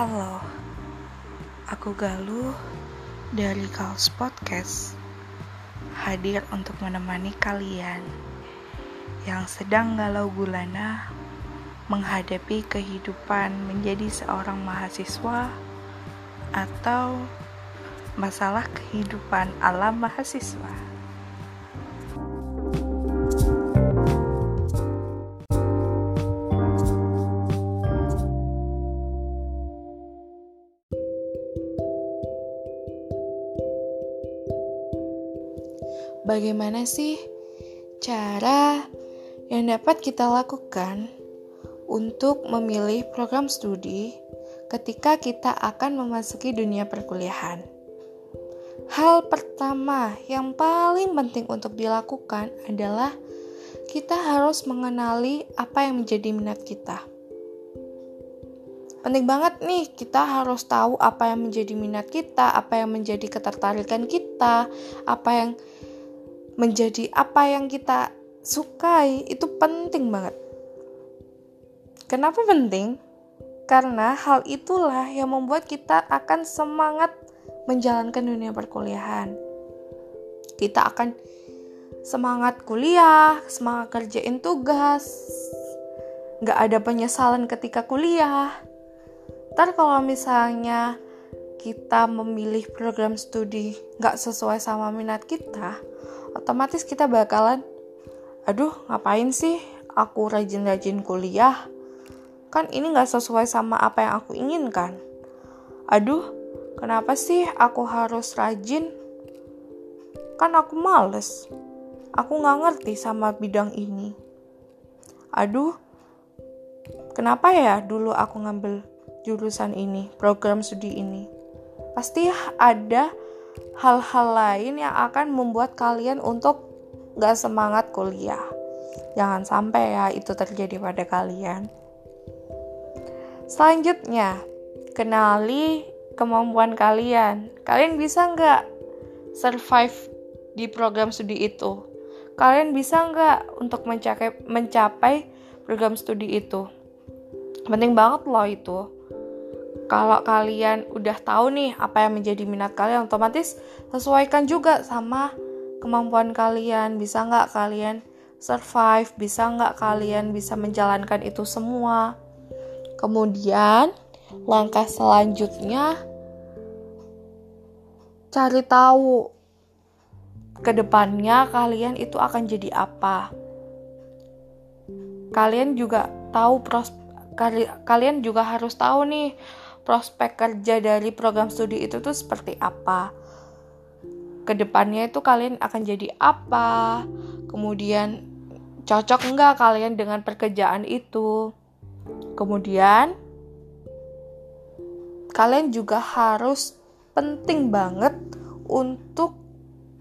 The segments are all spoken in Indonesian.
Halo, aku Galuh dari Kaos Podcast hadir untuk menemani kalian yang sedang galau gulana menghadapi kehidupan menjadi seorang mahasiswa atau masalah kehidupan alam mahasiswa. Bagaimana sih cara yang dapat kita lakukan untuk memilih program studi ketika kita akan memasuki dunia perkuliahan? Hal pertama yang paling penting untuk dilakukan adalah kita harus mengenali apa yang menjadi minat kita. Penting banget nih, kita harus tahu apa yang menjadi minat kita, apa yang menjadi ketertarikan kita, apa yang menjadi apa yang kita sukai itu penting banget. Kenapa penting? Karena hal itulah yang membuat kita akan semangat menjalankan dunia perkuliahan. Kita akan semangat kuliah, semangat kerjain tugas, nggak ada penyesalan ketika kuliah. Ntar kalau misalnya kita memilih program studi nggak sesuai sama minat kita, otomatis kita bakalan aduh ngapain sih aku rajin-rajin kuliah? Kan ini gak sesuai sama apa yang aku inginkan. Aduh kenapa sih aku harus rajin? Kan aku males. Aku gak ngerti sama bidang ini. Aduh kenapa ya dulu aku ngambil jurusan ini program studi ini? Pasti ada hal-hal lain yang akan membuat kalian untuk gak semangat kuliah. Jangan sampai ya itu terjadi pada kalian. Selanjutnya, kenali kemampuan kalian. Kalian bisa nggak survive di program studi itu? Kalian bisa nggak untuk mencapai, mencapai program studi itu? Penting banget loh itu kalau kalian udah tahu nih apa yang menjadi minat kalian otomatis sesuaikan juga sama kemampuan kalian. Bisa nggak kalian survive? Bisa nggak kalian bisa menjalankan itu semua? Kemudian langkah selanjutnya cari tahu ke depannya kalian itu akan jadi apa. Kalian juga tahu pros kalian juga harus tahu nih prospek kerja dari program studi itu tuh seperti apa. Ke depannya itu kalian akan jadi apa, kemudian cocok enggak kalian dengan pekerjaan itu. Kemudian kalian juga harus penting banget untuk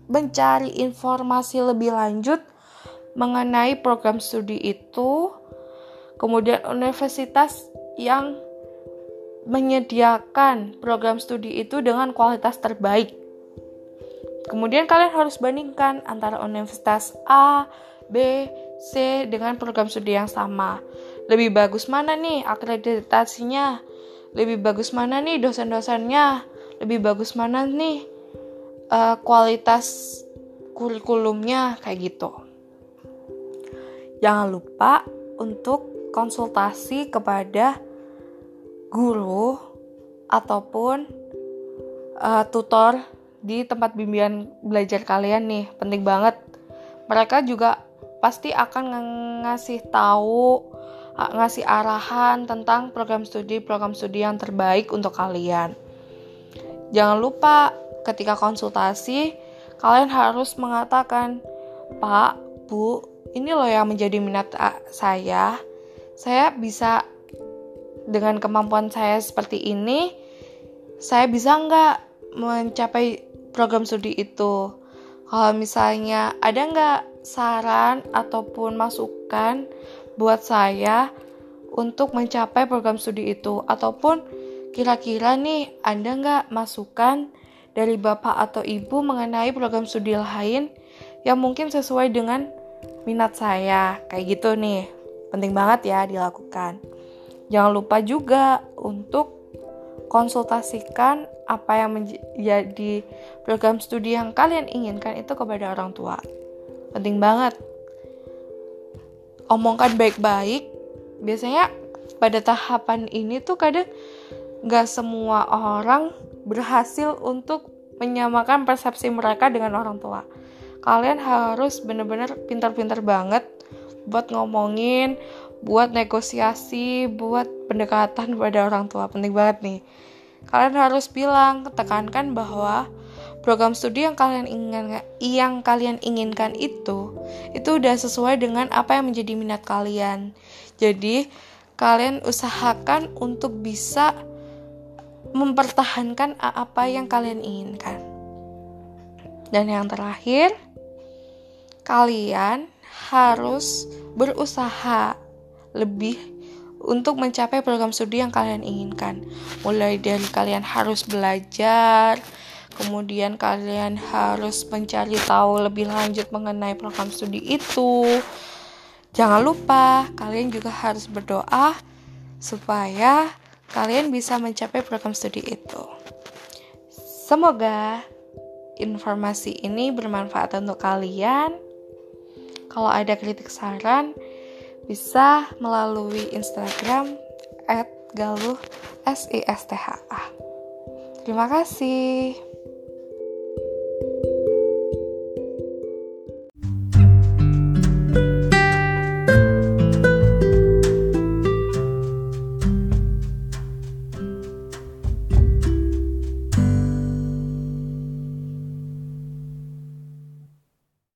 mencari informasi lebih lanjut mengenai program studi itu, kemudian universitas yang menyediakan program studi itu dengan kualitas terbaik. Kemudian kalian harus bandingkan antara universitas A, B, C dengan program studi yang sama. Lebih bagus mana nih akreditasinya? Lebih bagus mana nih dosen-dosennya? Lebih bagus mana nih uh, kualitas kurikulumnya kayak gitu. Jangan lupa untuk konsultasi kepada guru ataupun uh, tutor di tempat bimbingan belajar kalian nih penting banget. Mereka juga pasti akan ngasih tahu ngasih arahan tentang program studi program studi yang terbaik untuk kalian. Jangan lupa ketika konsultasi kalian harus mengatakan Pak Bu ini loh yang menjadi minat saya. Saya bisa dengan kemampuan saya seperti ini, saya bisa nggak mencapai program studi itu? Kalau misalnya ada nggak saran ataupun masukan buat saya untuk mencapai program studi itu? Ataupun kira-kira nih ada nggak masukan dari bapak atau ibu mengenai program studi lain yang mungkin sesuai dengan minat saya? Kayak gitu nih, penting banget ya dilakukan. Jangan lupa juga untuk konsultasikan apa yang menjadi program studi yang kalian inginkan itu kepada orang tua. Penting banget. Omongkan baik-baik. Biasanya pada tahapan ini tuh kadang gak semua orang berhasil untuk menyamakan persepsi mereka dengan orang tua. Kalian harus bener-bener pintar-pintar banget buat ngomongin, buat negosiasi, buat pendekatan pada orang tua. Penting banget nih kalian harus bilang, tekankan bahwa program studi yang kalian ingin yang kalian inginkan itu itu udah sesuai dengan apa yang menjadi minat kalian. Jadi, kalian usahakan untuk bisa mempertahankan apa yang kalian inginkan. Dan yang terakhir, kalian harus berusaha lebih untuk mencapai program studi yang kalian inginkan. Mulai dari kalian harus belajar, kemudian kalian harus mencari tahu lebih lanjut mengenai program studi itu. Jangan lupa, kalian juga harus berdoa supaya kalian bisa mencapai program studi itu. Semoga informasi ini bermanfaat untuk kalian. Kalau ada kritik saran, bisa melalui Instagram at galuh S I S T H A. Terima kasih.